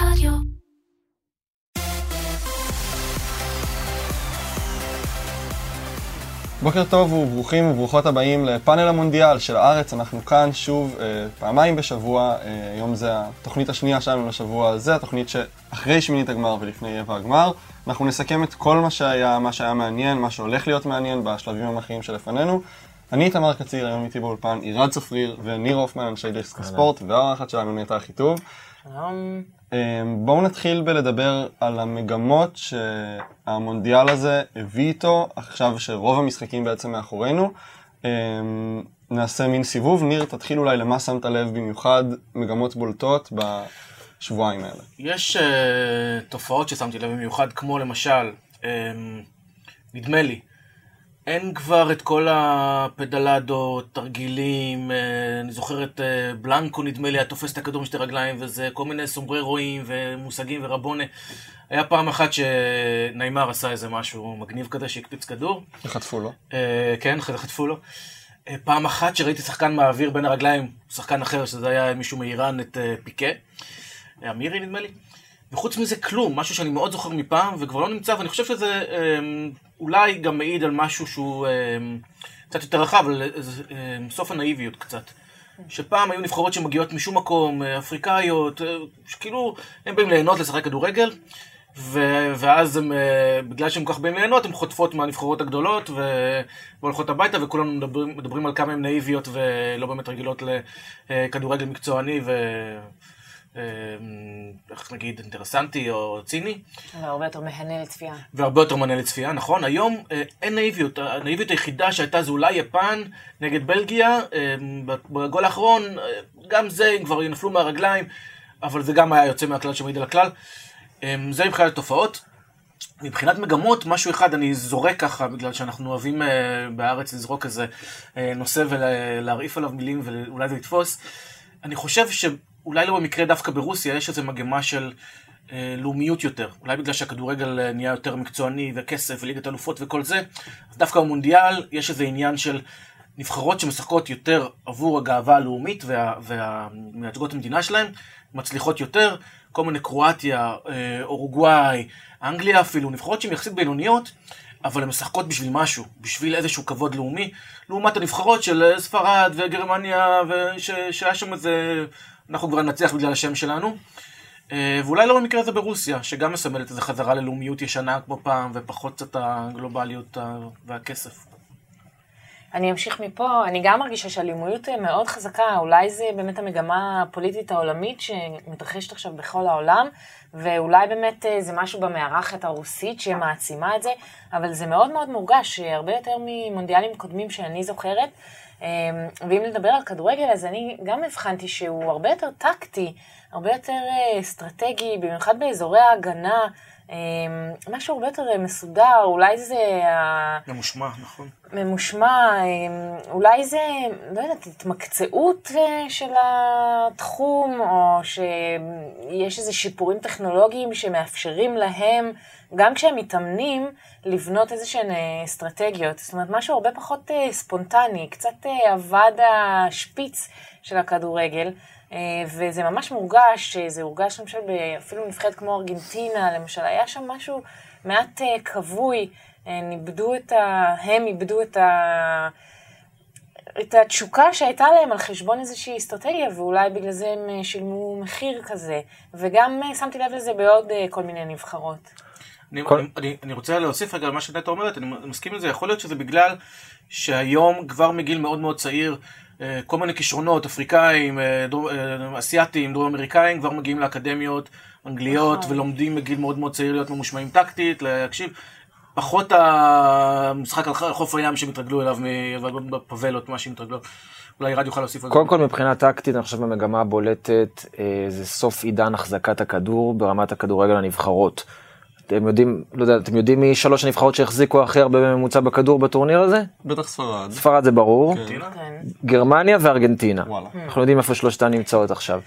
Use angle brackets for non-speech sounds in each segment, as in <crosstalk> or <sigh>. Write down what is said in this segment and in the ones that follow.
רדיו. בוקר טוב וברוכים וברוכות הבאים לפאנל המונדיאל של הארץ. אנחנו כאן שוב אה, פעמיים בשבוע. אה, היום זה התוכנית השנייה שלנו לשבוע הזה, התוכנית שאחרי שמינית הגמר ולפני רבע הגמר. אנחנו נסכם את כל מה שהיה, מה שהיה מעניין, מה שהולך להיות מעניין בשלבים המכריעים שלפנינו. אני איתמר קציר, היום איתי באולפן עירד צפריר וניר הופמן, אנשי דסק הספורט, והאורחת שלנו נטע אחיטוב. שלום. אמ, בואו נתחיל בלדבר על המגמות שהמונדיאל הזה הביא איתו, עכשיו שרוב המשחקים בעצם מאחורינו. אמ, נעשה מין סיבוב. ניר, תתחיל אולי למה שמת לב במיוחד מגמות בולטות בשבועיים האלה. יש uh, תופעות ששמתי לב במיוחד, כמו למשל, um, נדמה לי, אין כבר את כל הפדלדות, תרגילים, אה, אני זוכר את אה, בלנקו נדמה לי, היה תופס את הכדור משתי רגליים וזה, כל מיני סומבררואים ומושגים ורבונה. היה פעם אחת שניימר עשה איזה משהו מגניב כזה שהקפיץ כדור. חטפו לו. אה, כן, חטפו לו. פעם אחת שראיתי שחקן מעביר בין הרגליים, שחקן אחר, שזה היה מישהו מאיראן, את פיקה. אמירי נדמה לי. וחוץ מזה כלום, משהו שאני מאוד זוכר מפעם וכבר לא נמצא, ואני חושב שזה אמ, אולי גם מעיד על משהו שהוא אמ, קצת יותר רחב, על אמ, סוף הנאיביות קצת. שפעם היו נבחרות שמגיעות משום מקום, אה, אפריקאיות, אה, שכאילו הם באים ליהנות לשחק כדורגל, ו- ואז הם, אה, בגלל שהם כל כך באים ליהנות, הן חוטפות מהנבחרות הגדולות והולכות הביתה, וכולנו מדברים, מדברים על כמה הן נאיביות ולא באמת רגילות לכדורגל מקצועני ו... אמ, איך נגיד, אינטרסנטי או ציני. והרבה יותר מהנה לצפייה. והרבה יותר מהנה לצפייה, נכון. היום אה, אין נאיביות. הנאיביות היחידה שהייתה זה אולי יפן נגד בלגיה. אמ, בגול האחרון, אה, גם זה, הם כבר נפלו מהרגליים, אבל זה גם היה יוצא מהכלל שמעיד על הכלל. אמ, זה מבחינת התופעות. מבחינת מגמות, משהו אחד אני זורק ככה, בגלל שאנחנו אוהבים uh, בארץ לזרוק איזה נושא ולהרעיף עליו מילים ואולי זה יתפוס. אני חושב ש... אולי לא במקרה דווקא ברוסיה, יש איזו מגמה של אה, לאומיות יותר. אולי בגלל שהכדורגל אה, נהיה יותר מקצועני וכסף וליגת אלופות וכל זה, אז דווקא במונדיאל יש איזה עניין של נבחרות שמשחקות יותר עבור הגאווה הלאומית וה, והמייצגות המדינה שלהם, מצליחות יותר, כל מיני קרואטיה, אה, אורוגוואי, אנגליה אפילו, נבחרות שהן יחסית בינוניות. אבל הן משחקות בשביל משהו, בשביל איזשהו כבוד לאומי, לעומת הנבחרות של אה, ספרד וגרמניה, וש, שהיה שם איזה אנחנו כבר נצליח בגלל השם שלנו. אה, ואולי לא במקרה הזה ברוסיה, שגם מסמלת איזו חזרה ללאומיות ישנה כמו פעם, ופחות קצת הגלובליות והכסף. אני אמשיך מפה, אני גם מרגישה שהלאומיות מאוד חזקה, אולי זה באמת המגמה הפוליטית העולמית שמתרחשת עכשיו בכל העולם, ואולי באמת אה, זה משהו במארחת הרוסית שמעצימה את זה, אבל זה מאוד מאוד מורגש, הרבה יותר ממונדיאלים קודמים שאני זוכרת. אמ, ואם נדבר על כדורגל, אז אני גם הבחנתי שהוא הרבה יותר טקטי, הרבה יותר אה, אסטרטגי, במיוחד באזורי ההגנה. אמ, משהו הרבה יותר אה, מסודר, אולי זה... ממושמע, נכון. ממושמע, אמ, אולי זה, לא יודעת, התמקצעות אה, של התחום, או שיש איזה שיפורים טכנולוגיים שמאפשרים להם, גם כשהם מתאמנים, לבנות איזה שהן אסטרטגיות. זאת אומרת, משהו הרבה פחות ספונטני, קצת אבד השפיץ של הכדורגל. אה, וזה ממש מורגש, זה הורגש למשל אפילו נבחרת כמו ארגנטינה, למשל, היה שם משהו מעט אה, כבוי, הם איבדו את ה... הם איבדו את ה... את התשוקה שהייתה להם על חשבון איזושהי אסטרטגיה, ואולי בגלל זה הם אה, שילמו מחיר כזה. וגם שמתי לב לזה בעוד כל מיני נבחרות. אני, כל... אני, אני רוצה להוסיף רגע על מה שנטע אומרת, אני מסכים לזה, יכול להיות שזה בגלל שהיום כבר מגיל מאוד מאוד צעיר אה, כל מיני כישרונות, אפריקאים, אה, אה, אסיאתים, דרום אמריקאים, כבר מגיעים לאקדמיות אנגליות נכון. ולומדים מגיל מאוד מאוד צעיר להיות ממושמעים טקטית, להקשיב. פחות המשחק על חוף הים שהם התרגלו אליו, בפבלות, מה שהם התרגלו. אולי רד יוכל להוסיף על זה. קודם כל מבחינה טקטית, אני חושב במגמה הבולטת, זה סוף עידן החזקת הכדור ברמת הכדורגל הנבחרות. אתם יודעים, לא יודע, אתם יודעים מי שלוש הנבחרות שהחזיקו הכי הרבה בממוצע בכדור בטורניר הזה? בטח ספרד. ספרד זה ברור. כן. גרמניה וארגנטינה. וואלה. אנחנו יודעים איפה שלושתן נמצאות עכשיו.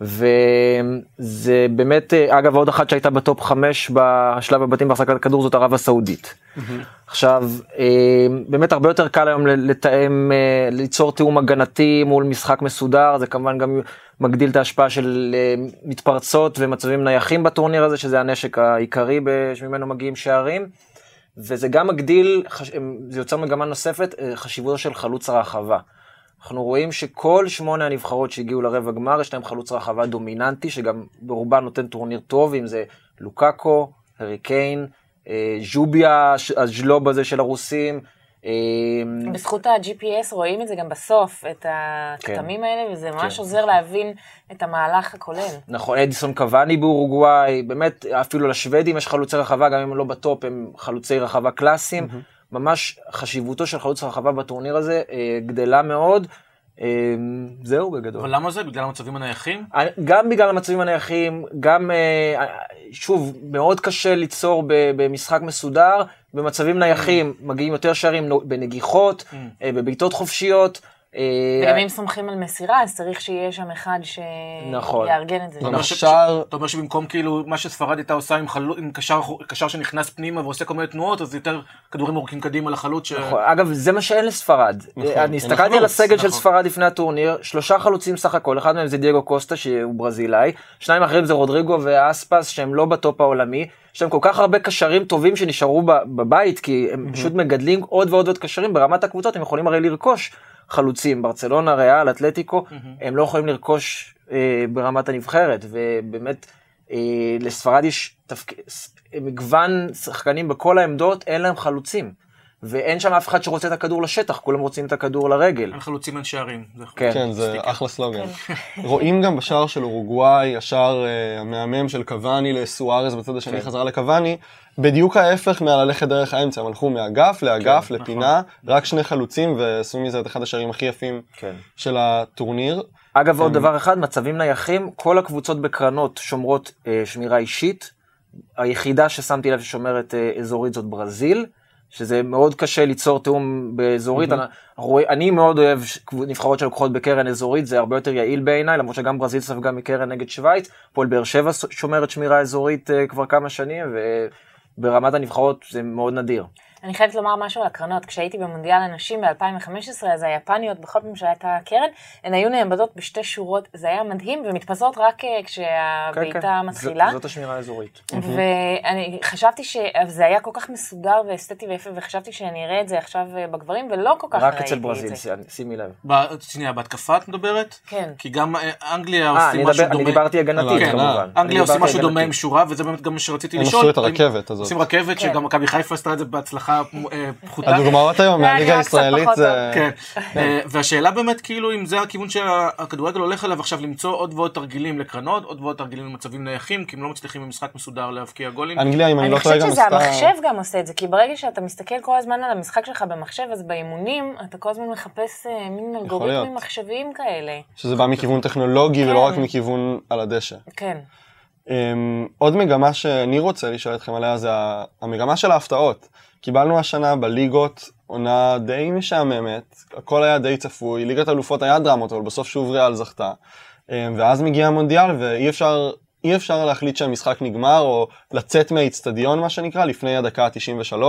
וזה באמת, אה, אגב, עוד אחת שהייתה בטופ חמש בשלב הבתים בהחזקת הכדור זאת ערב הסעודית. עכשיו, אה, באמת הרבה יותר קל היום לתאם, אה, ליצור תיאום הגנתי מול משחק מסודר, זה כמובן גם מגדיל את ההשפעה של מתפרצות ומצבים נייחים בטורניר הזה, שזה הנשק העיקרי שממנו מגיעים שערים. וזה גם מגדיל, זה יוצר מגמה נוספת, חשיבותו של חלוץ הרחבה. אנחנו רואים שכל שמונה הנבחרות שהגיעו לרבע גמר, יש להם חלוץ רחבה דומיננטי, שגם ברובן נותן טורניר טוב, אם זה לוקאקו, הרי קיין, אה, ז'וביה, הז'לוב הזה של הרוסים. אה, בזכות ה-GPS רואים את זה גם בסוף, את הכתמים כן. האלה, וזה ממש כן. עוזר להבין את המהלך הכולל. נכון, אדיסון קוואני באורוגוואי, באמת, אפילו לשוודים יש חלוצי רחבה, גם אם הם לא בטופ, הם חלוצי רחבה קלאסיים. Mm-hmm. ממש חשיבותו של חלוץ הרחבה בטורניר הזה אה, גדלה מאוד. אה, זהו בגדול. אבל למה זה? בגלל המצבים הנייחים? אה, גם בגלל המצבים הנייחים, גם, שוב, מאוד קשה ליצור במשחק מסודר. במצבים נייחים מגיעים יותר שערים בנגיחות, mm. בבעיטות חופשיות. אה, וגם אם סומכים על מסירה, אז צריך שיהיה שם אחד נכון. שיארגן את זה. אתה אומר שבמקום כאילו מה שספרד הייתה עושה עם קשר שנכנס פנימה ועושה כל מיני תנועות, אז יותר כדורים ארוכים קדימה לחלוץ. נכון, אגב, זה מה שאין לספרד. נכון, אני הסתכלתי על הסגל של נכון. ספרד לפני הטורניר, שלושה חלוצים סך הכל, אחד מהם זה דייגו קוסטה שהוא ברזילאי, שניים אחרים זה רודריגו ואספס שהם לא בטופ העולמי. יש להם כל כך הרבה קשרים טובים שנשארו בבית, כי הם פשוט מגדלים עוד ועוד עוד קשרים ברמת הקבוצות, הם יכולים הרי לרכוש חלוצים, ברצלונה, ריאל, אתלטיקו, mm-hmm. הם לא יכולים לרכוש אה, ברמת הנבחרת, ובאמת אה, לספרד יש תפק... מגוון שחקנים בכל העמדות, אין להם חלוצים. ואין שם אף אחד שרוצה את הכדור לשטח, כולם רוצים את הכדור לרגל. אין חלוצים אין שערים. כן, כן זה אחלה סלוגן. כן. <laughs> רואים גם בשער של אורוגוואי, השער uh, המהמם של קוואני לסוארז בצד השני כן. חזרה לקוואני, בדיוק ההפך מהללכת דרך האמצע, הם הלכו מאגף לאגף, כן, לפינה, נכון. רק שני חלוצים, ועשו מזה את אחד השערים הכי יפים כן. של הטורניר. אגב, עוד דבר אחד, מצבים נייחים, כל הקבוצות בקרנות שומרות אה, שמירה אישית. היחידה ששמתי לב ששומרת אה, אזורית זאת ברזיל. שזה מאוד קשה ליצור תיאום באזורית. Mm-hmm. אני, אני מאוד אוהב נבחרות שלוקחות בקרן אזורית, זה הרבה יותר יעיל בעיניי, למרות שגם ברזיל ספגה מקרן נגד שווייץ, פועל באר שבע שומרת שמירה אזורית uh, כבר כמה שנים, וברמת הנבחרות זה מאוד נדיר. אני חייבת לומר משהו על הקרנות. כשהייתי במונדיאל הנשים ב-2015, אז היפניות, בכל פעם שהייתה קרן, הן היו נעמדות בשתי שורות, זה היה מדהים, ומתפזרות רק אה, כשהבעיטה כן, כן. מתחילה. זאת השמירה האזורית. ואני חשבתי שזה היה כל כך מסודר ואסתטי ויפה, וחשבתי שאני אראה את זה עכשיו אה, בגברים, ולא כל כך ראיתי את זה. רק אצל ברזיל, שימי לב. שנייה, בהתקפה את מדברת? כן. כי גם אה, אנגליה עושים משהו דומה. אני דיברתי הגנתית כן, כמובן. אנגליה עושים משהו דומה עם שורה, וזה באמת גם מה שרציתי לשאול. הם עשו את הרכבת הזאת. עושים רכבת, שגם מכבי חיפה עשתה את זה בהצלחה פחותה. הדוגמאות היום מהליגה הישראלית זה... כן, אה, והשאלה באמת כאילו אם זה הכיוון שהכדורגל הולך אליו עכשיו למצוא עוד ועוד תרגילים לקרנות, עוד ועוד תרגילים למצבים נייחים, כי הם לא מצליחים במשחק מסודר להבקיע גולים. אנגליה, אם אני לא טועה גם עשתה... אני חושבת שזה המחשב גם עושה את זה, כי ברגע שאתה מסתכל כל הזמן על המשחק שלך במחשב, אז באימונים אתה כל הזמן מחפש אה, מין אלגוריתמים מחשביים כאלה. שזה בא מכיוון טכנולוגי ולא רק כן. מכיוון על הדשא. כן. Um, עוד מגמה שאני רוצה לשאול אתכם עליה זה המגמה של ההפתעות. קיבלנו השנה בליגות עונה די משעממת, הכל היה די צפוי, ליגת אלופות היה דרמות, אבל בסוף שוב ריאל זכתה. אמ, ואז מגיע המונדיאל ואי אפשר, אי אפשר להחליט שהמשחק נגמר, או לצאת מהאיצטדיון מה שנקרא, לפני הדקה ה-93.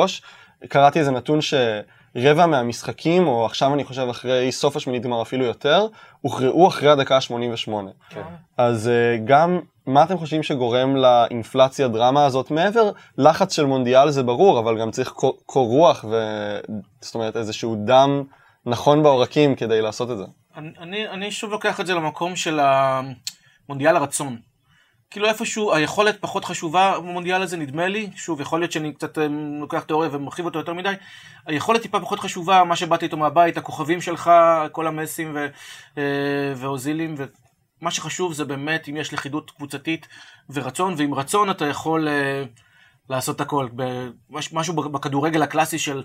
קראתי איזה נתון שרבע מהמשחקים, או עכשיו אני חושב אחרי סוף השמינית גמר אפילו יותר, הוכרעו אחרי הדקה ה-88. כן. אז אה, גם מה אתם חושבים שגורם לאינפלציה דרמה הזאת? מעבר לחץ של מונדיאל זה ברור, אבל גם צריך קור רוח, ו... זאת אומרת איזשהו דם נכון בעורקים כדי לעשות את זה. אני, אני, אני שוב לוקח את זה למקום של המונדיאל הרצון. כאילו איפשהו היכולת פחות חשובה במונדיאל הזה נדמה לי, שוב יכול להיות שאני קצת אה, לוקח תיאוריה ומרחיב אותו יותר מדי, היכולת טיפה פחות חשובה, מה שבאתי איתו מהבית, הכוכבים שלך, כל המסים ו, אה, ואוזילים מה שחשוב זה באמת אם יש לכידות קבוצתית ורצון, ועם רצון אתה יכול uh, לעשות הכל. משהו בכדורגל הקלאסי של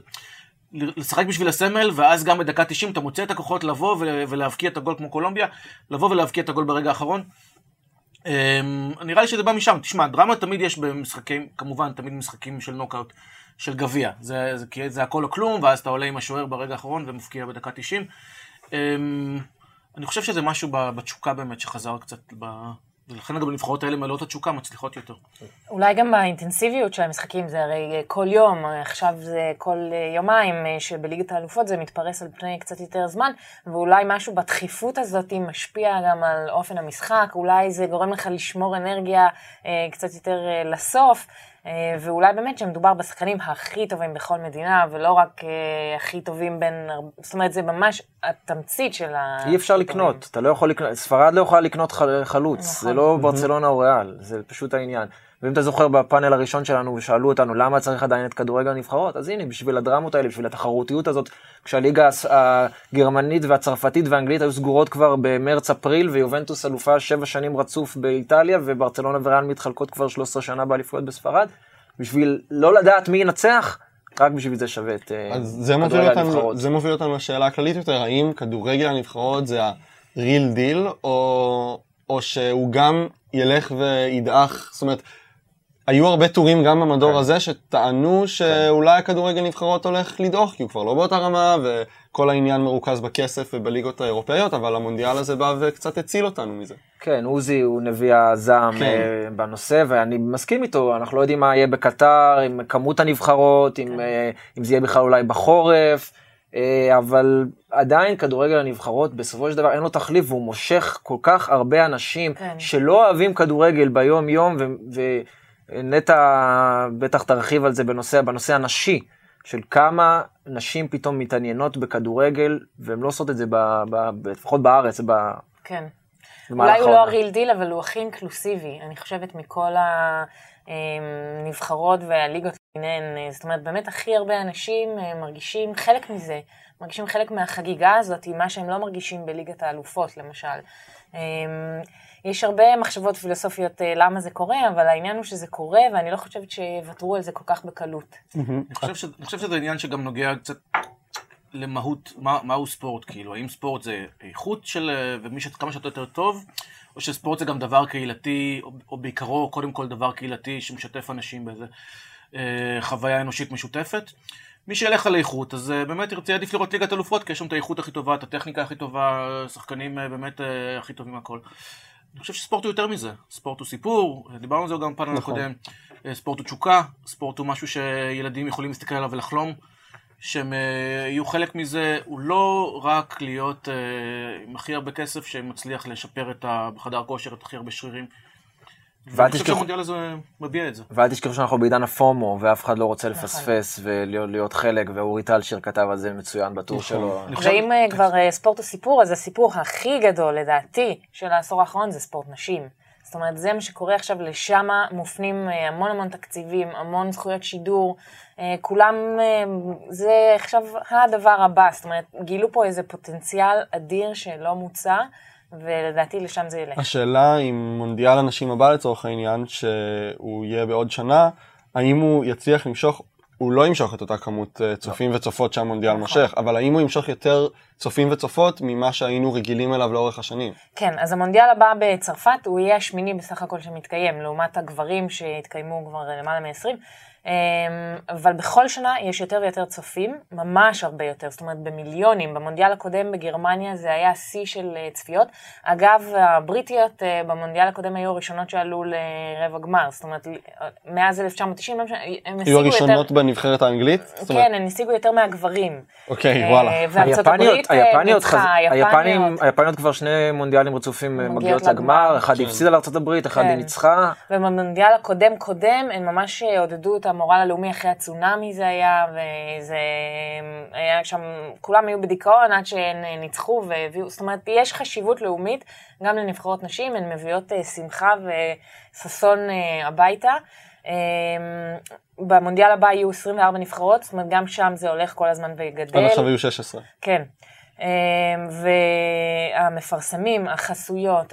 לשחק בשביל הסמל, ואז גם בדקה 90 אתה מוצא את הכוחות לבוא ולהבקיע את הגול כמו קולומביה, לבוא ולהבקיע את הגול ברגע האחרון. Um, נראה לי שזה בא משם. תשמע, דרמה תמיד יש במשחקים, כמובן, תמיד משחקים של נוקאוט, של גביע. זה, זה, זה הכל או כלום, ואז אתה עולה עם השוער ברגע האחרון ומפקיע בדקה 90. Um, אמ, אני חושב שזה משהו בתשוקה באמת שחזר קצת, ב... ולכן גם הנבחרות האלה מלאות התשוקה מצליחות יותר. אולי גם באינטנסיביות של המשחקים, זה הרי אה, כל יום, אה, עכשיו זה כל אה, יומיים, שבליגת האלופות זה מתפרס על פני קצת יותר זמן, ואולי משהו בדחיפות הזאת משפיע גם על אופן המשחק, אולי זה גורם לך לשמור אנרגיה אה, קצת יותר אה, לסוף, ואולי באמת שמדובר בשחקנים הכי טובים בכל מדינה, ולא רק אה, הכי טובים בין, זאת אומרת, זה ממש התמצית של ה... אי אפשר. לקנות, אתה לא יכול לקנות, ספרד לא יכולה לקנות חל- חלוץ, נכון. זה לא ברצלונה או ריאל, זה פשוט העניין. ואם אתה זוכר בפאנל הראשון שלנו ושאלו אותנו למה צריך עדיין את כדורגל הנבחרות, אז הנה, בשביל הדרמות האלה, בשביל התחרותיות הזאת, כשהליגה הגרמנית והצרפתית והאנגלית היו סגורות כבר במרץ-אפריל, ויובנטוס אלופה שבע שנים רצוף באיטליה, וברצלונה וריאל מתחלקות כבר 13 שנה באליפויות בספרד, בשביל לא לדעת מי ינצח, רק בשביל זה שווה את אה, כדורגל הנבחרות. זה מוביל אותנו לשאלה הכללית יותר, האם כדורגל הנבחרות זה ה-real deal, או, או שהוא גם ילך וידעך, זאת אומרת, היו הרבה טורים גם במדור כן. הזה שטענו שאולי הכדורגל נבחרות הולך לדעוך, כי הוא כבר לא באותה רמה, וכל העניין מרוכז בכסף ובליגות האירופאיות, אבל המונדיאל הזה בא וקצת הציל אותנו מזה. כן, עוזי הוא נביא הזעם כן. אה, בנושא, ואני מסכים איתו, אנחנו לא יודעים מה יהיה בקטר, עם כמות הנבחרות, עם, אה, אם זה יהיה בכלל אולי בחורף, אה, אבל עדיין כדורגל הנבחרות, בסופו של דבר אין לו תחליף, והוא מושך כל כך הרבה אנשים כן. שלא אוהבים כדורגל ביום-יום, ונטע בטח תרחיב על זה בנושא, בנושא הנשי. של כמה נשים פתאום מתעניינות בכדורגל, והן לא עושות את זה, ב, ב, ב, לפחות בארץ, ב, כן. אולי הוא לא. הריל דיל, אבל הוא הכי אינקלוסיבי. אני חושבת מכל הנבחרות והליגות למיניהן. זאת אומרת, באמת הכי הרבה אנשים אה, מרגישים חלק מזה. מרגישים חלק מהחגיגה הזאת, מה שהם לא מרגישים בליגת האלופות, למשל. אה, יש הרבה מחשבות פילוסופיות אה, למה זה קורה, אבל העניין הוא שזה קורה, ואני לא חושבת שיוותרו על זה כל כך בקלות. אני חושב, ש... אני חושב שזה עניין שגם נוגע קצת למהות, מה, מהו ספורט, כאילו, האם ספורט זה איכות של, אה, ומי שכמה שאתה יותר טוב, או שספורט זה גם דבר קהילתי, או, או בעיקרו קודם כל דבר קהילתי שמשתף אנשים באיזה אה, חוויה אנושית משותפת. מי שילך על איכות, אז אה, באמת ירצה עדיף לראות ליגת אלופות, כי יש שם את האיכות הכי טובה, את הטכניקה הכי טובה, שחקנים אה, באמת אה, הכי טובים מהכל. אני חושב שספורט הוא יותר מזה. ספורט הוא סיפור, דיברנו על זה גם בפאנל נכון. הקודם. ספורט הוא תשוקה, ספורט הוא משהו שילדים יכולים להסתכל עליו ולחלום. שהם יהיו חלק מזה, הוא לא רק להיות עם הכי הרבה כסף שמצליח לשפר את. בחדר כושר את הכי הרבה שרירים. חושב תשכחו- שהמונדיאל הזה מביע את זה. ואל תשכחו שאנחנו בעידן הפומו, ואף אחד לא רוצה נכון. לפספס ולהיות להיות חלק, ואורי טלשיר כתב על זה מצוין בטור נכון. שלו. ואם אה, כבר אה, ספורט הוא סיפור, אז הסיפור הכי גדול, לדעתי, של העשור האחרון זה ספורט נשים. זאת אומרת, זה מה שקורה עכשיו, לשם מופנים אה, המון המון תקציבים, המון זכויות שידור, כולם, זה עכשיו הדבר הבא, זאת אומרת, גילו פה איזה פוטנציאל אדיר שלא מוצע, ולדעתי לשם זה ילך. השאלה אם מונדיאל הנשים הבא לצורך העניין, שהוא יהיה בעוד שנה, האם הוא יצליח למשוך, הוא לא ימשוך את אותה כמות אה, צופים וצופות שהמונדיאל נכון. מושך, אבל האם הוא ימשוך יותר צופים וצופות ממה שהיינו רגילים אליו לאורך השנים? כן, אז המונדיאל הבא בצרפת הוא יהיה השמיני בסך הכל שמתקיים, לעומת הגברים שהתקיימו כבר למעלה מ-20. אבל בכל שנה יש יותר ויותר צופים, ממש הרבה יותר, זאת אומרת במיליונים. במונדיאל הקודם בגרמניה זה היה שיא של אה, צפיות. אגב, הבריטיות אה, במונדיאל הקודם היו הראשונות שעלו לרבע גמר, זאת אומרת, מאז 1990, לא משנה, הם היו השיגו הראשונות יותר... בנבחרת האנגלית? זאת אומרת, כן, הם השיגו יותר מהגברים. אוקיי, אה, וואלה. וארצות היפניות, הברית, אה, היפניות, ניצחה, היפניות. כבר שני מונדיאלים רצופים אה, מגיעות לגמר. אחד כן. הפסידה לארצות הברית, אחד כן. היא ניצחה. ובמונדיאל הקודם קודם הם ממש עודדו את המורל הלאומי אחרי הצונאמי זה היה, וזה היה שם, כולם היו בדיכאון עד שהן ניצחו והביאו, זאת אומרת, יש חשיבות לאומית גם לנבחרות נשים, הן מביאות אה, שמחה וששון אה, הביתה. אה, במונדיאל הבא יהיו 24 נבחרות, זאת אומרת, גם שם זה הולך כל הזמן וגדל. עד עכשיו היו 16. כן. אמ, והמפרסמים, החסויות,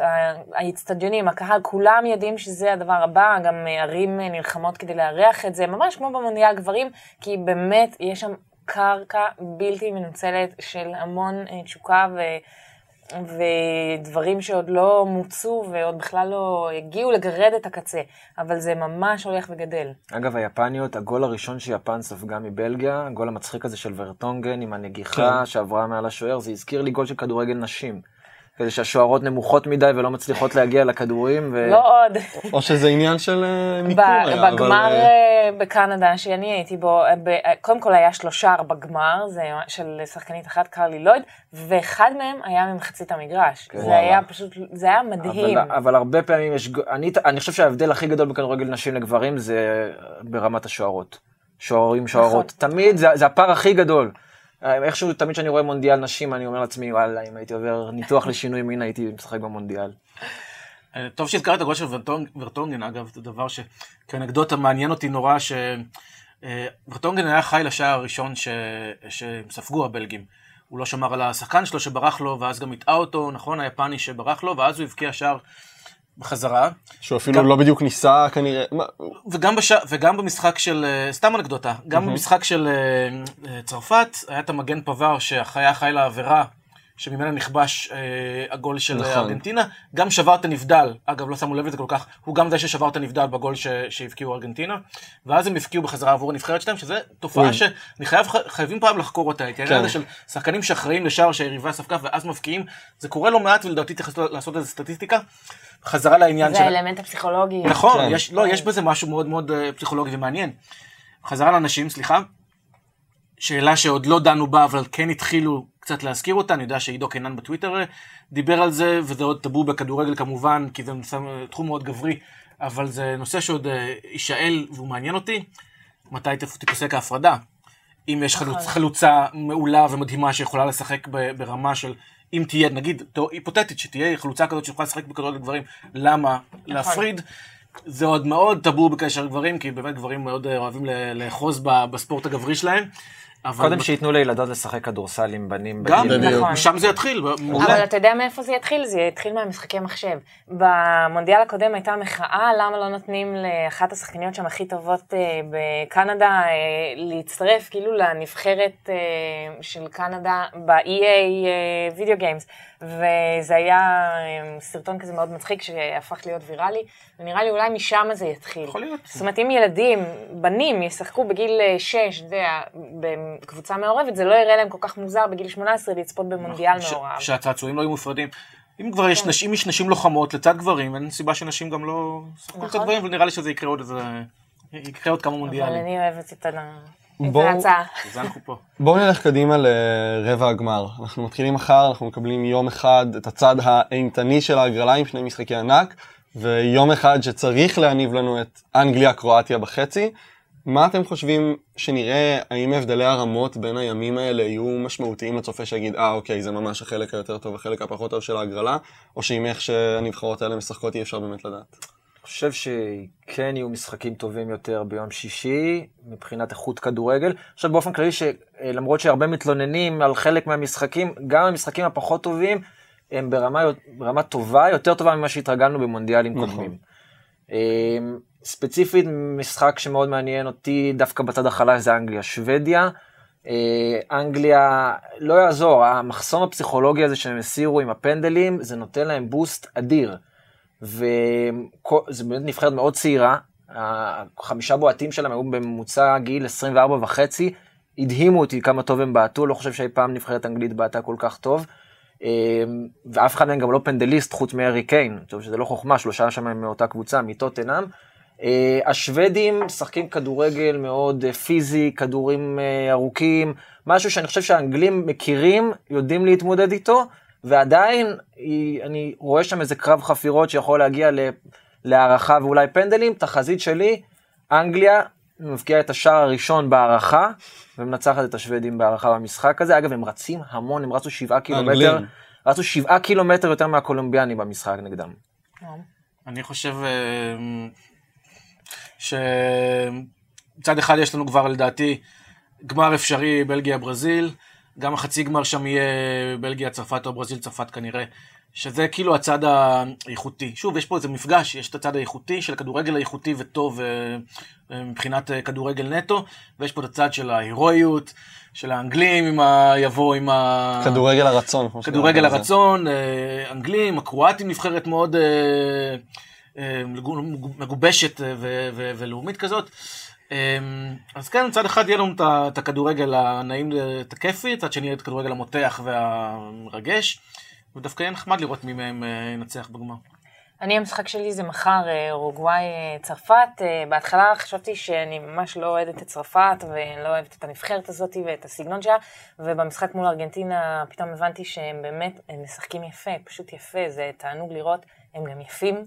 האיצטדיונים, הקהל, כולם יודעים שזה הדבר הבא, גם ערים נלחמות כדי לארח את זה, ממש כמו במונדיאל גברים, כי באמת יש שם קרקע בלתי מנוצלת של המון אה, תשוקה ו... ודברים שעוד לא מוצו ועוד בכלל לא הגיעו לגרד את הקצה, אבל זה ממש הולך וגדל. אגב, היפניות, הגול הראשון שיפן ספגה מבלגיה, הגול המצחיק הזה של ורטונגן עם הנגיחה כן. שעברה מעל השוער, זה הזכיר לי גול של כדורגל נשים. כזה שהשוערות נמוכות מדי ולא מצליחות להגיע לכדורים. ו... לא עוד. או שזה עניין של אה, מיקום ב- היה, אבל... בגמר אה, אה, בקנדה, שאני הייתי בו, ב- קודם כל היה שלושה בגמר, זה של שחקנית אחת, קרלי לויד, ואחד מהם היה ממחצית המגרש. כן. זה. היה פשוט, זה היה מדהים. אבל, אבל הרבה פעמים יש, אני, אני חושב שההבדל הכי גדול בכדורגל נשים לגברים זה ברמת השוערות. שוערים, שוערות. נכון. תמיד זה, זה הפער הכי גדול. אה, איכשהו תמיד כשאני רואה מונדיאל נשים אני אומר לעצמי וואלה אם הייתי עובר ניתוח <laughs> לשינוי מין הייתי משחק במונדיאל. אה, טוב שהזכרת את הגול של ורטונג- ורטונגן, אגב, זה דבר שכאנקדוטה מעניין אותי נורא, שוורטונגן היה חי לשער הראשון ש... שספגו הבלגים. הוא לא שמר על השחקן שלו שברח לו, ואז גם הטעה אותו, נכון, היפני שברח לו, ואז הוא הבקיע שער בחזרה. שהוא אפילו גם- לא בדיוק ניסה כנראה... וגם, בש... וגם במשחק של, אה, סתם אנקדוטה, גם במשחק של אה, אה, צרפת, היה את המגן פבר שהיה חי לעבירה, שממנה נכבש אה, הגול של נכון. נכון. ארגנטינה, גם שבר את הנבדל, אגב לא שמו לב לזה כל כך, הוא גם זה ששבר את הנבדל בגול ש... שהבקיעו ארגנטינה, ואז הם הבקיעו בחזרה עבור הנבחרת שלהם, שזה תופעה. שאני חייב, חייבים פעם לחקור אותה, את העניין כן. הזה של שחקנים שאחראים לשער שהיריבה ספגה ואז מבקיעים, זה קורה לא מעט ולדעתי צריך לעשות- לעשות איזה סטטיסטיקה. חזרה לעניין זה של... האלמנט הפסיכולוגי. נכון, כן. יש, לא, יש בזה משהו מאוד מאוד אה, פסיכולוגי ומעניין. חזרה לאנשים, סליחה. שאלה שעוד לא דנו בה, אבל כן התחילו קצת להזכיר אותה, אני יודע שעידו קינן בטוויטר אה, דיבר על זה, וזה עוד טאבו בכדורגל כמובן, כי זה נושא, תחום מאוד גברי, אבל זה נושא שעוד אה, יישאל והוא מעניין אותי. מתי תפ- תיפסק ההפרדה? אם יש חלוצ, חלוצה מעולה ומדהימה שיכולה לשחק ברמה של, אם תהיה, נגיד, היפותטית, שתהיה חלוצה כזאת שיכולה לשחק בכדורגל גברים, למה להפריד? זה עוד מאוד טאבו בקשר לגברים, כי באמת גברים מאוד אה, אוהבים לאחוז בספורט הגברי שלהם. אבל קודם שייתנו לילדות לשחק כדורסל עם בנים גם. נכון. משם זה יתחיל. אבל אתה יודע מאיפה זה יתחיל? זה יתחיל מהמשחקי מחשב. במונדיאל הקודם הייתה מחאה למה לא נותנים לאחת השחקניות שם הכי טובות אה, בקנדה אה, להצטרף כאילו לנבחרת אה, של קנדה ב-EA וידאו גיימס. וזה היה אה, סרטון כזה מאוד מצחיק שהפך להיות ויראלי, ונראה לי אולי משם זה יתחיל. יכול להיות. זאת אומרת, אם ילדים, בנים, ישחקו בגיל 6, אתה יודע, בקבוצה מעורבת, זה לא יראה להם כל כך מוזר בגיל 18 לצפות במונדיאל מעורב. שהצעצועים לא יהיו מופרדים. אם כבר יש כן. נשים, יש נשים לוחמות לצד גברים, אין סיבה שנשים גם לא ישחקו לצד נכון. גברים, ונראה לי שזה יקרה עוד איזה... יקרה עוד כמה אבל מונדיאלים. אני אוהבת את ה- בואו- ההצעה. זה אנחנו פה. בואו נלך קדימה לרבע הגמר. אנחנו מתחילים מחר, אנחנו מקבלים יום אחד את הצד האימתני של ההגרלה עם שני משחקי ענק, ויום אחד שצריך להניב לנו את אנגליה-קרואטיה בחצי. מה אתם חושבים שנראה, האם הבדלי הרמות בין הימים האלה יהיו משמעותיים לצופה שיגיד, אה אוקיי, זה ממש החלק היותר טוב, החלק הפחות טוב של ההגרלה, או שעם איך שהנבחרות האלה משחקות אי אפשר באמת לדעת? חושב שכן יהיו משחקים טובים יותר ביום שישי, מבחינת איכות כדורגל. עכשיו באופן כללי, שלמרות שהרבה מתלוננים על חלק מהמשחקים, גם המשחקים הפחות טובים, הם ברמה, ברמה טובה, יותר טובה ממה שהתרגלנו במונדיאלים נכון. קודמים. אמ, ספציפית, משחק שמאוד מעניין אותי דווקא בצד החלש זה אנגליה-שוודיה. אה, אנגליה, לא יעזור, המחסום הפסיכולוגי הזה שהם הסירו עם הפנדלים, זה נותן להם בוסט אדיר. וזה באמת נבחרת מאוד צעירה, החמישה בועטים שלהם היו בממוצע גיל 24 וחצי, הדהימו אותי כמה טוב הם בעטו, לא חושב שאי פעם נבחרת אנגלית בעטה כל כך טוב. אה, ואף אחד מהם גם לא פנדליסט חוץ מהארי קיין, אני שזה לא חוכמה, שלושה שם הם מאותה קבוצה, מטוטנאם. אה, השוודים משחקים כדורגל מאוד אה, פיזי, כדורים אה, ארוכים, משהו שאני חושב שהאנגלים מכירים, יודעים להתמודד איתו, ועדיין היא- אני רואה שם איזה קרב חפירות שיכול להגיע ל- להערכה ואולי פנדלים. תחזית שלי, אנגליה מבקיעה את השער הראשון בהערכה, ומנצחת את השוודים בהערכה במשחק הזה. אגב, הם רצים המון, הם רצו שבעה קילומטר, האנגלים. רצו שבעה קילומטר יותר מהקולומביאנים במשחק נגדם. אני חושב אה, שמצד אחד יש לנו כבר לדעתי גמר אפשרי בלגיה-ברזיל, גם החצי גמר שם יהיה בלגיה-צרפת או ברזיל-צרפת כנראה, שזה כאילו הצד האיכותי. שוב, יש פה איזה מפגש, יש את הצד האיכותי של הכדורגל האיכותי וטוב אה, אה, מבחינת אה, כדורגל נטו, ויש פה את הצד של ההירואיות, של האנגלים עם ה... יבוא עם ה... כדורגל הרצון. כדורגל. הרצון, אה, אנגלים, הקרואטים נבחרת מאוד מגובשת ולאומית כזאת. אה, אז כן, מצד אחד יהיה לנו את הכדורגל הנעים, את הכיפי, מצד שני יהיה את הכדורגל המותח והמרגש. ודווקא יהיה נחמד לראות מי מהם אה, ינצח בגמר. אני, המשחק שלי זה מחר, אה, אורוגוואי, אה, צרפת. בהתחלה חשבתי שאני ממש לא אוהדת את צרפת, ואני לא אוהבת את הנבחרת הזאת ואת הסגנון שלה, ובמשחק מול ארגנטינה פתאום הבנתי שהם באמת, הם משחקים יפה, פשוט יפה, זה תענוג לראות, הם גם יפים,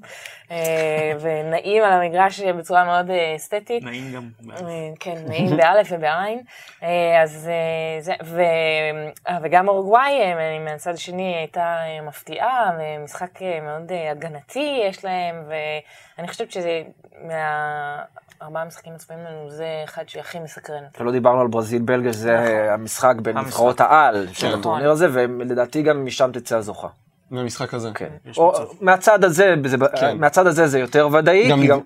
אה, ונעים על המגרש בצורה מאוד אה, אסתטית. נעים גם. אה, כן, נעים באלף ובעין. אז זה, ו, וגם אורוגוואי, מהצד השני הייתה מפתיעה, ומשחק מאוד הגנתי יש להם, ואני חושבת שזה מהארבעה המשחקים הצפויים לנו, זה אחד שהכי מסקרן. ולא דיברנו על ברזיל בלגיה, שזה נכון. המשחק בין. נבחרות העל של כן. הטורניר הזה, ולדעתי גם משם תצא הזוכה. מהמשחק הזה. כן. או. מהצד הזה, זה- כן. מהצד הזה זה יותר ודאי, גם- גם-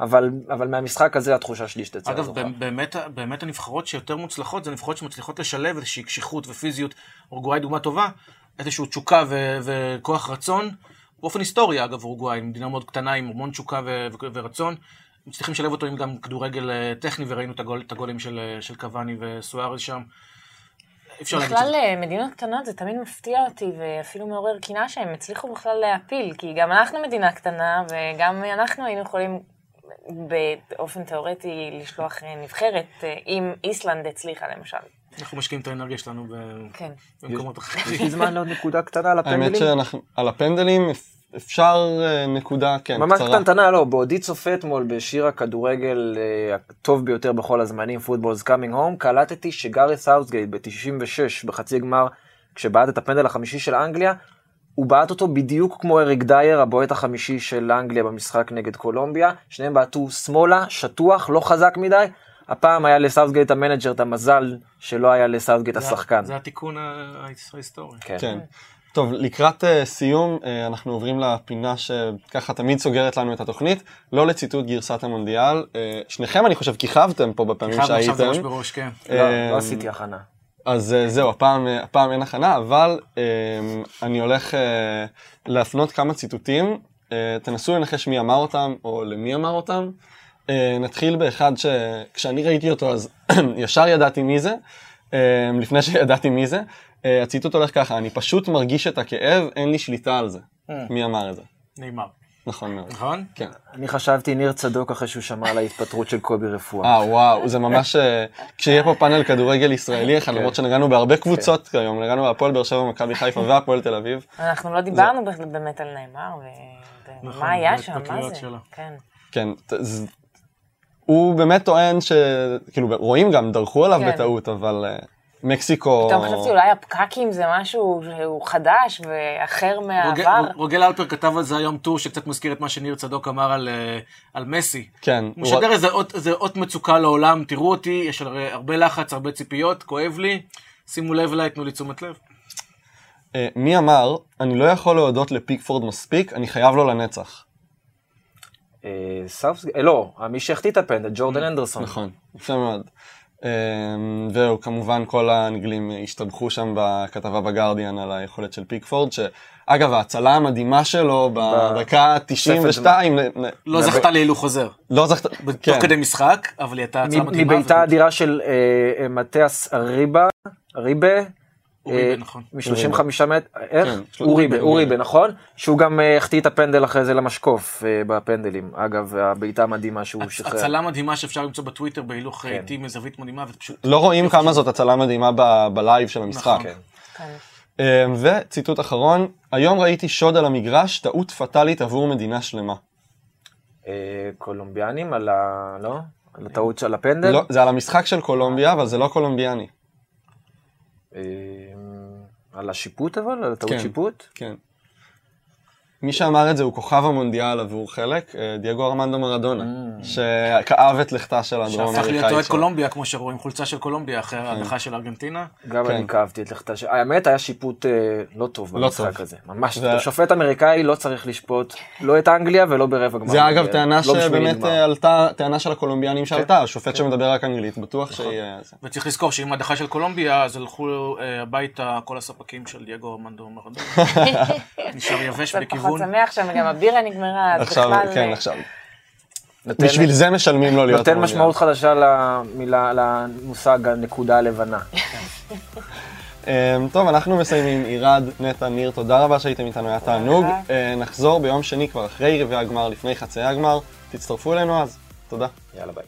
אבל אבל מהמשחק הזה התחושה שלי שתצא אגב. באמת, באמת הנבחרות שיותר מוצלחות, זה נבחרות שמצליחות לשלב איזושהי קשיחות ופיזיות. אורוגוואי דוגמה טובה, איזושהי תשוקה ו- וכוח רצון. באופן היסטורי, אגב, אורוגוואי, מדינה מאוד קטנה עם המון תשוקה ו- ו- ורצון. מצליחים לשלב אותו עם גם כדורגל אה, טכני, וראינו את, הגול, את הגולים של, אה, של קוואני וסוארז שם. אפשר להגיד בכלל, שזה. אה, מדינות קטנות זה תמיד מפתיע אותי, ואפילו מעורר קנאה שהם הצליחו בכלל להפיל, כי גם אנחנו מדינה קטנה, וגם אנחנו היינו יכולים באופן תיאורטי לשלוח אה, נבחרת, אה, אם איסלנד הצליחה למשל. אנחנו משקיעים את האנרגיה שלנו ב- כן. במקומות יש אחרים. לי זמן לעוד נקודה קטנה על האמת הפנדלים? שאנחנו, על הפנדלים אפשר אה, נקודה, כן, ממש קצרה. קטנטנה, לא, בעודי צופה אתמול בשיר הכדורגל אה, הטוב ביותר בכל הזמנים, Football's Coming Home, קלטתי שגארי סאות'גייט ב-96 בחצי גמר, כשבעט את הפנדל החמישי של אנגליה, הוא בעט אותו בדיוק כמו אריק דייר, הבועט החמישי של אנגליה במשחק נגד קולומביה, שניהם בעטו שמאלה, שטוח, לא חזק מדי. הפעם היה לסאות'גייט ה manager את המזל שלא היה לסאות'גייט השחקן. זה התיקון ההיסטורי. כן. כן. טוב, לקראת uh, סיום, uh, אנחנו עוברים לפינה שככה תמיד סוגרת לנו את התוכנית, לא לציטוט גרסת המונדיאל. Uh, שניכם, אני חושב, כיכבתם פה בפעמים חייב עכשיו זה ראש שהייתם. בראש, כן. לא, לא עשיתי הכנה. אז uh, זהו, הפעם, uh, הפעם אין הכנה, אבל uh, אני הולך uh, להפנות כמה ציטוטים. Uh, תנסו לנחש מי אמר אותם, או למי אמר אותם. Uh, נתחיל באחד שכשאני ראיתי אותו אז <clears throat> ישר ידעתי מי זה, uh, לפני שידעתי מי זה. Uh, הציטוט הולך ככה, אני פשוט מרגיש את הכאב, אין לי שליטה על זה. מי אמר את זה? נאמר. נכון מאוד. נכון? כן. אני חשבתי ניר צדוק אחרי שהוא שמע על ההתפטרות של קובי רפואה. אה וואו, זה ממש, אה, כשיהיה פה פאנל כדורגל ישראלי אחד, למרות שנגענו בהרבה קבוצות כיום, נגענו בהפועל באר שבע, מכבי חיפה והפועל תל אביב. אנחנו לא דיברנו באמת על נאמר, ו- נכון, ומה היה שם, מה זה? כן. כן, הוא באמת טוען ש... כאילו, רואים גם, דרכו עליו כן. בטעות, אבל אה, מקסיקו... פתאום חשבתי אולי הפקקים זה משהו שהוא חדש ואחר מהעבר. רוגל אלפר כתב על זה היום טור שקצת מזכיר את מה שניר צדוק אמר על, אה, על מסי. כן, הוא משדר איזה אות- איזה אות מצוקה לעולם, תראו אותי, יש הרבה לחץ, הרבה ציפיות, כואב לי, שימו לב אליי, תנו לי תשומת לב. אה, מי אמר, אני לא יכול להודות לפיקפורד מספיק, אני חייב לו לנצח. אה, סאות'גייט, לא, מי שהחטיא את הפנדל, ג'ורדן הנדרסון. נכון, יפה מאוד. אה, והוא כמובן כל האנגלים השתבחו שם בכתבה בגרדיאן על היכולת של פיקפורד, שאגב ההצלה המדהימה שלו בדקה 92, נ- נ- לא נ- זכתה להילוך חוזר. לא זכתה, תוך כן, כדי משחק, אבל היא הייתה הצעה מ- מדהימה. מבעיטה ו- אדירה של אה, אה, מתיאס אריבה, ריבה. אה, נכון. מ-35 מטר, איך? כן, אוריבה. אוריבה, נכון? שהוא גם אה, החטיא את הפנדל אחרי זה למשקוף אה, בפנדלים. אגב, הבעיטה המדהימה שהוא שחרר. הצלה מדהימה שאפשר למצוא בטוויטר בהילוך כן. איטי מזווית מדהימה, ופשוט לא רואים כמה זאת הצלה מדהימה ב- בלייב של המשחק. נכון. כן. וציטוט אחרון, היום ראיתי שוד על המגרש, טעות פטאלית עבור מדינה שלמה. קולומביאנים על ה... לא? על הטעות של הפנדל? לא, זה על המשחק של קולומביה, אבל זה לא קולומביאני. על השיפוט אבל? על הטעות כן. שיפוט? כן. מי שאמר את זה הוא כוכב המונדיאל עבור חלק, אה, דייגו ארמנדו מרדונה, שכאב את לכתה של הדרום שהפך להיות. אוהד. קולומביה, כמו שרואים, חולצה של קולומביה אחרי ההדחה של ארגנטינה. גם כן. אני כאבתי את לכתה של... האמת, היה שיפוט אה, לא טוב לא במשחק טוב. הזה. ממש. זה- שופט אמריקאי לא צריך לשפוט לא את אנגליה ולא ברבע גמר. זה אגב. טענה לא שבאמת. אה, עלתה, טענה של הקולומביאנים שעלתה, השופט שמדבר רק אנגלית, בטוח שיהיה זה. וצריך לזכור שעם ההדחה של קולומביה, אז הלכו הביתה כל הספקים של דייגו ארמנדו מרדונה. <laughs> נשאר יבש קצת חג שמח שם, גם הבירה נגמרה, אז עכשיו, בכלל... כן, עכשיו. נותן, בשביל זה משלמים לו להיות נותן משמעות חדשה למילה, למושג הנקודה הלבנה. אמ, טוב, אנחנו מסיימים. עירד, נטע, ניר, תודה רבה שהייתם איתנו, היה תענוג. אה, נחזור ביום שני כבר אחרי רבעי הגמר, לפני חצאי הגמר. תצטרפו אלינו אז. תודה. יאללה, ביי.